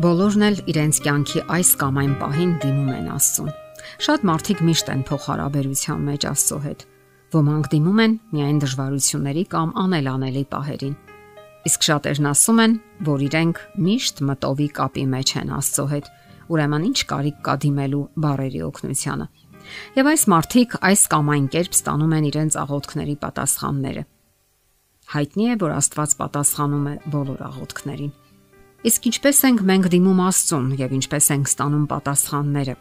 Բոլորն էլ իրենց կյանքի այս կամ այն պահին դիմում են Աստծուն։ Շատ մարդիկ միշտ են փոխհարաբերության մեջ Աստծո հետ։ Ոմանք դիմում են միայն դժվարությունների կամ անելանելի պահերին։ Իսկ շատերն ասում են, որ իրենք միշտ մտովի կապի մեջ են Աստծո հետ, ուրեմն ինչ կարիք կա դիմելու բարերի օգնությանը։ Եվ այս մարդիկ այս կամ այն կերպ ստանում են իրենց աղոթքների պատասխանները։ Հայտնի է, որ Աստված պատասխանում է բոլոր աղոթքներին։ Իսկ ինչպես ենք մենք դիմում Աստծուն եւ ինչպես ենք ստանում պատասխանները։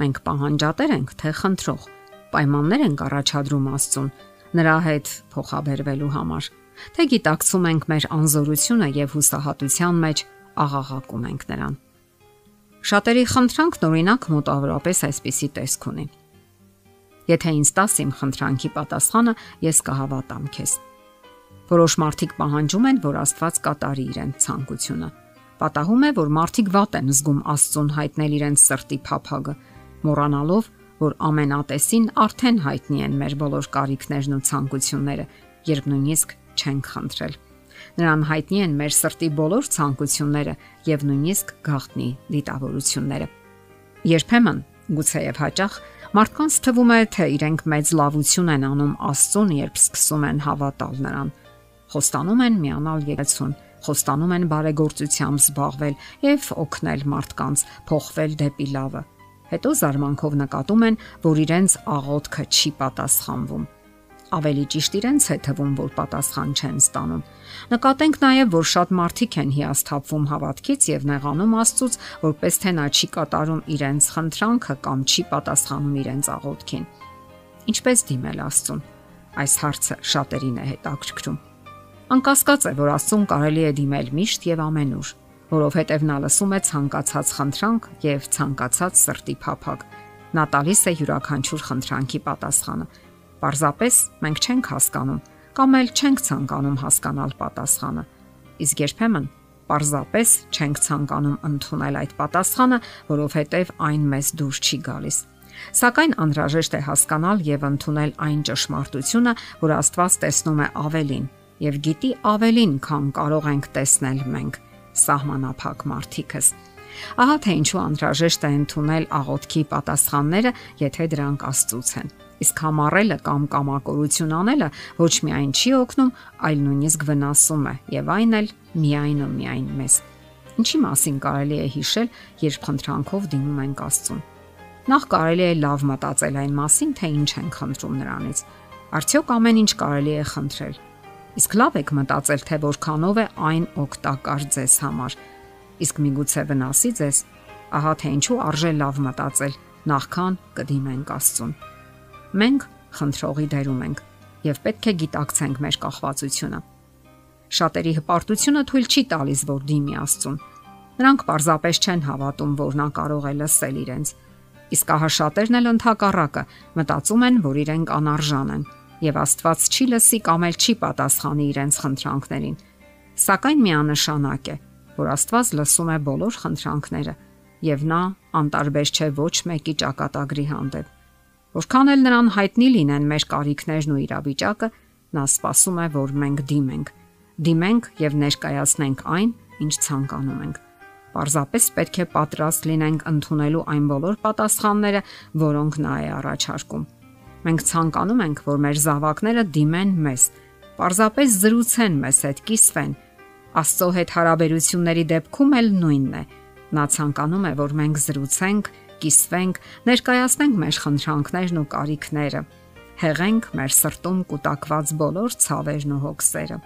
Մենք պահանջատեր ենք, թե խնդրող, պայմաններ ենք առաջադրում Աստծուն նրա հետ փոխաբերվելու համար, թե գիտակցում ենք մեր անզորությունը եւ հուսահատության մեջ աղաղակում ենք նրան։ Շատերի խնդրանքն օրինակ մոտավորապես այսպիսի տեսք ունի։ Եթե ինձ տաս իմ խնդրանքի պատասխանը, ես կհավատամ քեզ։ Որոշ մարդիկ պահանջում են, որ Աստված կատարի իրենց ցանկությունը Պատահում է, որ մարդիկ վատ են զգում Աստծուն հայտնել իրենց սրտի փափագը, մոռանալով, որ ամենատեսին արդեն հայտնի են մեր բոլոր կարիքներն ու ցանկությունները, երբ նույնիսկ չենք խնդրել։ Նրան հայտնի են մեր սրտի բոլոր ցանկությունները եւ նույնիսկ գաղտնի դիտավորությունները։ Երբեմն, գուցեև հաճախ, մարդկանց թվում է, թե իրենք մեծ լավություն են անում Աստծուն, երբ սկսում են հավատալ նրան։ Խոստանում են միանալ եկեցուն խոստանում են բարեգործությամբ զբաղվել եւ օգնել մարդկանց փոխվել դեպի լավը։ Հետո զարմանքով նկատում են, որ իրենց աղոթքը չի պատասխանվում ավելի ճիշտ իրենց է թվում, որ պատասխան չեն ստանում։ Նկատենք նաև, որ շատ մարդիկ են հիասթափվում հավատքից եւ նեղանում Աստծուց, որպես թե նա չի կատարում իրենց խնդրանքը կամ չի պատասխանում իրենց աղոթքին։ Ինչպես դիմել Աստծուն։ Այս հարցը շատերին է հետաքրքրում։ Անկասկած է, որ Աստծուն կարելի է դիմել միշտ եւ ամենուր, որովհետեւ նա լսում է ցանկացած խնդրանք եւ ցանկացած սրտի փափագ։ Նա տալիս է յուրաքանչյուր խնդրանքի պատասխանը։ Պարզապես մենք չենք հասկանում կամ էլ չենք ցանկանում հասկանալ պատասխանը։ Իսկ երբեմն պարզապես չենք ցանկանում ընդունել այդ պատասխանը, որովհետև այն մեզ դուր չի գալիս։ Սակայն անհրաժեշտ է հասկանալ եւ ընդունել այն ճշմարտությունը, որ Աստված տեսնում է ավելին եւ գիտի ավելին, քան կարող ենք տեսնել մենք սահմանափակ մարդիկս։ Ահա թե ինչու անհրաժեշտ է ընդունել աղոթքի պատասխանները, եթե դրանք Աստծուց են։ Իսկ համառելը կամ կամակորություն անելը ոչ միայն չի օգնում, այլ նույնիսկ վնասում է, եւ այն էլ միայն ու միայն մեզ։ Ինչի մասին կարելի է հիշել, երբ խնդրանքով դիմում ենք Աստծուն։ Նախ կարելի է լավ մտածել այն մասին, թե ինչ ենք խնդրում նրանից։ Արդյոք ամեն ինչ կարելի է խնդրել Իսկ լավ եք մտածել, թե որքանով է այն օգտակար ձեզ համար։ Իսկ միգուցե վնասի ձեզ։ Ահա թե ինչու արժե լավ մտածել, նախքան կդիմենք Աստծուն։ Մենք խնդրողի դերում ենք եւ պետք է գիտակցենք մեր կախվածությունը։ Շատերի հպարտությունը թույլ չի տալիս, որ դիմի Աստծուն։ Նրանք պարզապես չեն հավատում, որ նա կարող է լսել իրենց։ Իսկ ահա շատերն էլ ընդհակառակը մտածում են, որ իրենք անարժան են եւ Աստված չի լսի կամ էլ չի պատասխանի իրենց խնդրանքներին։ Սակայն միանշանակ է, որ Աստված լսում է բոլոր խնդրանքները եւ նա անտարբեր չէ ոչ մեկի ճակատագրի հանդեպ։ Որքան էլ նրան հայտնի լինեն մեր կարիքներն ու իրավիճակը, նա սպասում է, որ մենք դիմենք։ Դիմենք եւ ներկայացնենք այն, ինչ ցանկանում ենք։ Պարզապես պետք է պատրաստ լինենք ընդունելու այն բոլոր պատասխանները, որոնք նա է առաջարկում։ Մենք ցանկանում ենք, որ մեր զավակները դիմեն մեզ, պարզապես զրուցեն մեզ հետ, կիսվեն։ Աստծո հետ հարաբերությունների դեպքում էլ նույնն է։ Նա ցանկանում է, որ մենք զրուցենք, կիսվենք, ներկայացնենք մեր խնդրանքներն ու կարիքները, հեղենք մեր սրտում կուտակված բոլոր ցավերն ու հոգսերը։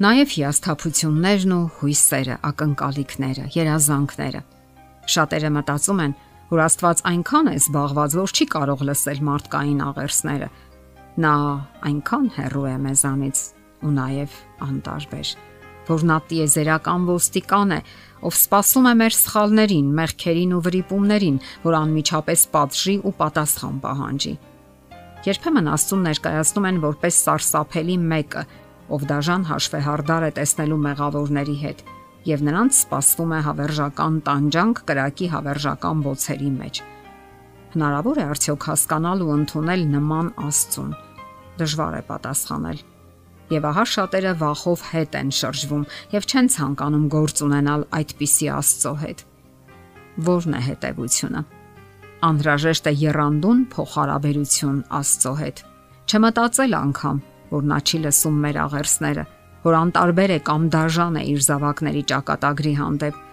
Նաև հիասթափություններն ու հույսերը, ակնկալիքները, երազանքները։ Շատերը մտածում են, որ Աստված այնքան է զբաղված, որ չի կարող լսել մարդկային աղերսները։ Նա այնքան հեռու է մեզանից ու նաև անտարբեր, որ նա տիեզերական ոստիկան է, ով սпасում է մեր սխալներին, մեղքերին ու վրիպումներին, որ անմիջապես պատժի ու պատասխան պահանջի։ Երբեմն Աստուն ներկայացնում են որպես սարսափելի մեկը, ով դաժան հաշվեհարդար է տեսնելու մեղավորների հետ եւ նրանց սպասվում է հավերժական տանջանք կրակի հավերժական բոցերի մեջ։ Հնարավոր է արդյոք հասկանալ ու ընդունել նման Աստծուն։ Դժվար է պատասխանել։ Եվ ահա շատերը վախով հետ են շրջվում եւ չեն ցանկանում գործ ունենալ այդպիսի Աստծո հետ։ Որն է հետևությունը։ Անհրաժեշտ է երանդուն փոխհարաբերություն Աստծո հետ։ Չմտածել անգամ, որ նա չի լսում մեր աղերսները, որ անտարբեր է կամ դաժան է իր զավակների ճակատագրի հանդեպ։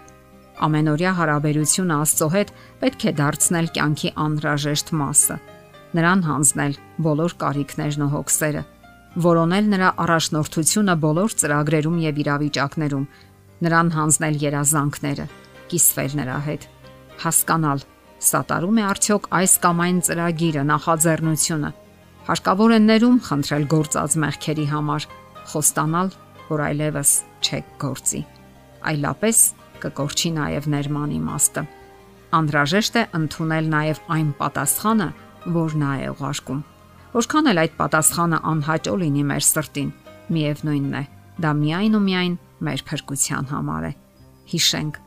Ամենօրյա հարաբերությունը Աստծո հետ պետք է դարձնել կյանքի անհրաժեշտ մասը։ Նրան հանձնել բոլոր կարիքներն ու հոգսերը որոնել նրա առաջնորդությունը բոլոր ծրագրերում եւ իրավիճակներում, նրան հանձնել երազանքները, կիսվել նրա հետ, հասկանալ, սատարում է արդյոք այս կամ այն ծրագիրը, նախաձեռնությունը։ Հարկավոր է ներում խնդրել գործած մեղքերի համար, խոստանալ, որ այլևս չեք գործի։ Այլապես կկորչի նաև ներման իմաստը։ Անդրաժեշտ է ընդունել նաև այն պատասխանը, որ նա է ուղարկում Որքան էլ այդ պատասխանը անհաճո լինի մեր սրտին, միևնույնն է, դա միայն ու միայն մեր փրկության համար է։ Հիշենք,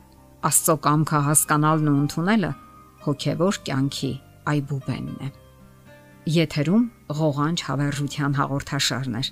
Աստծո կամքը հասկանալն ու ընդունելը հոգևոր կյանքի այբուբենն է։ Եթերում ղողանջ հավերժության հաղորդաշարներ։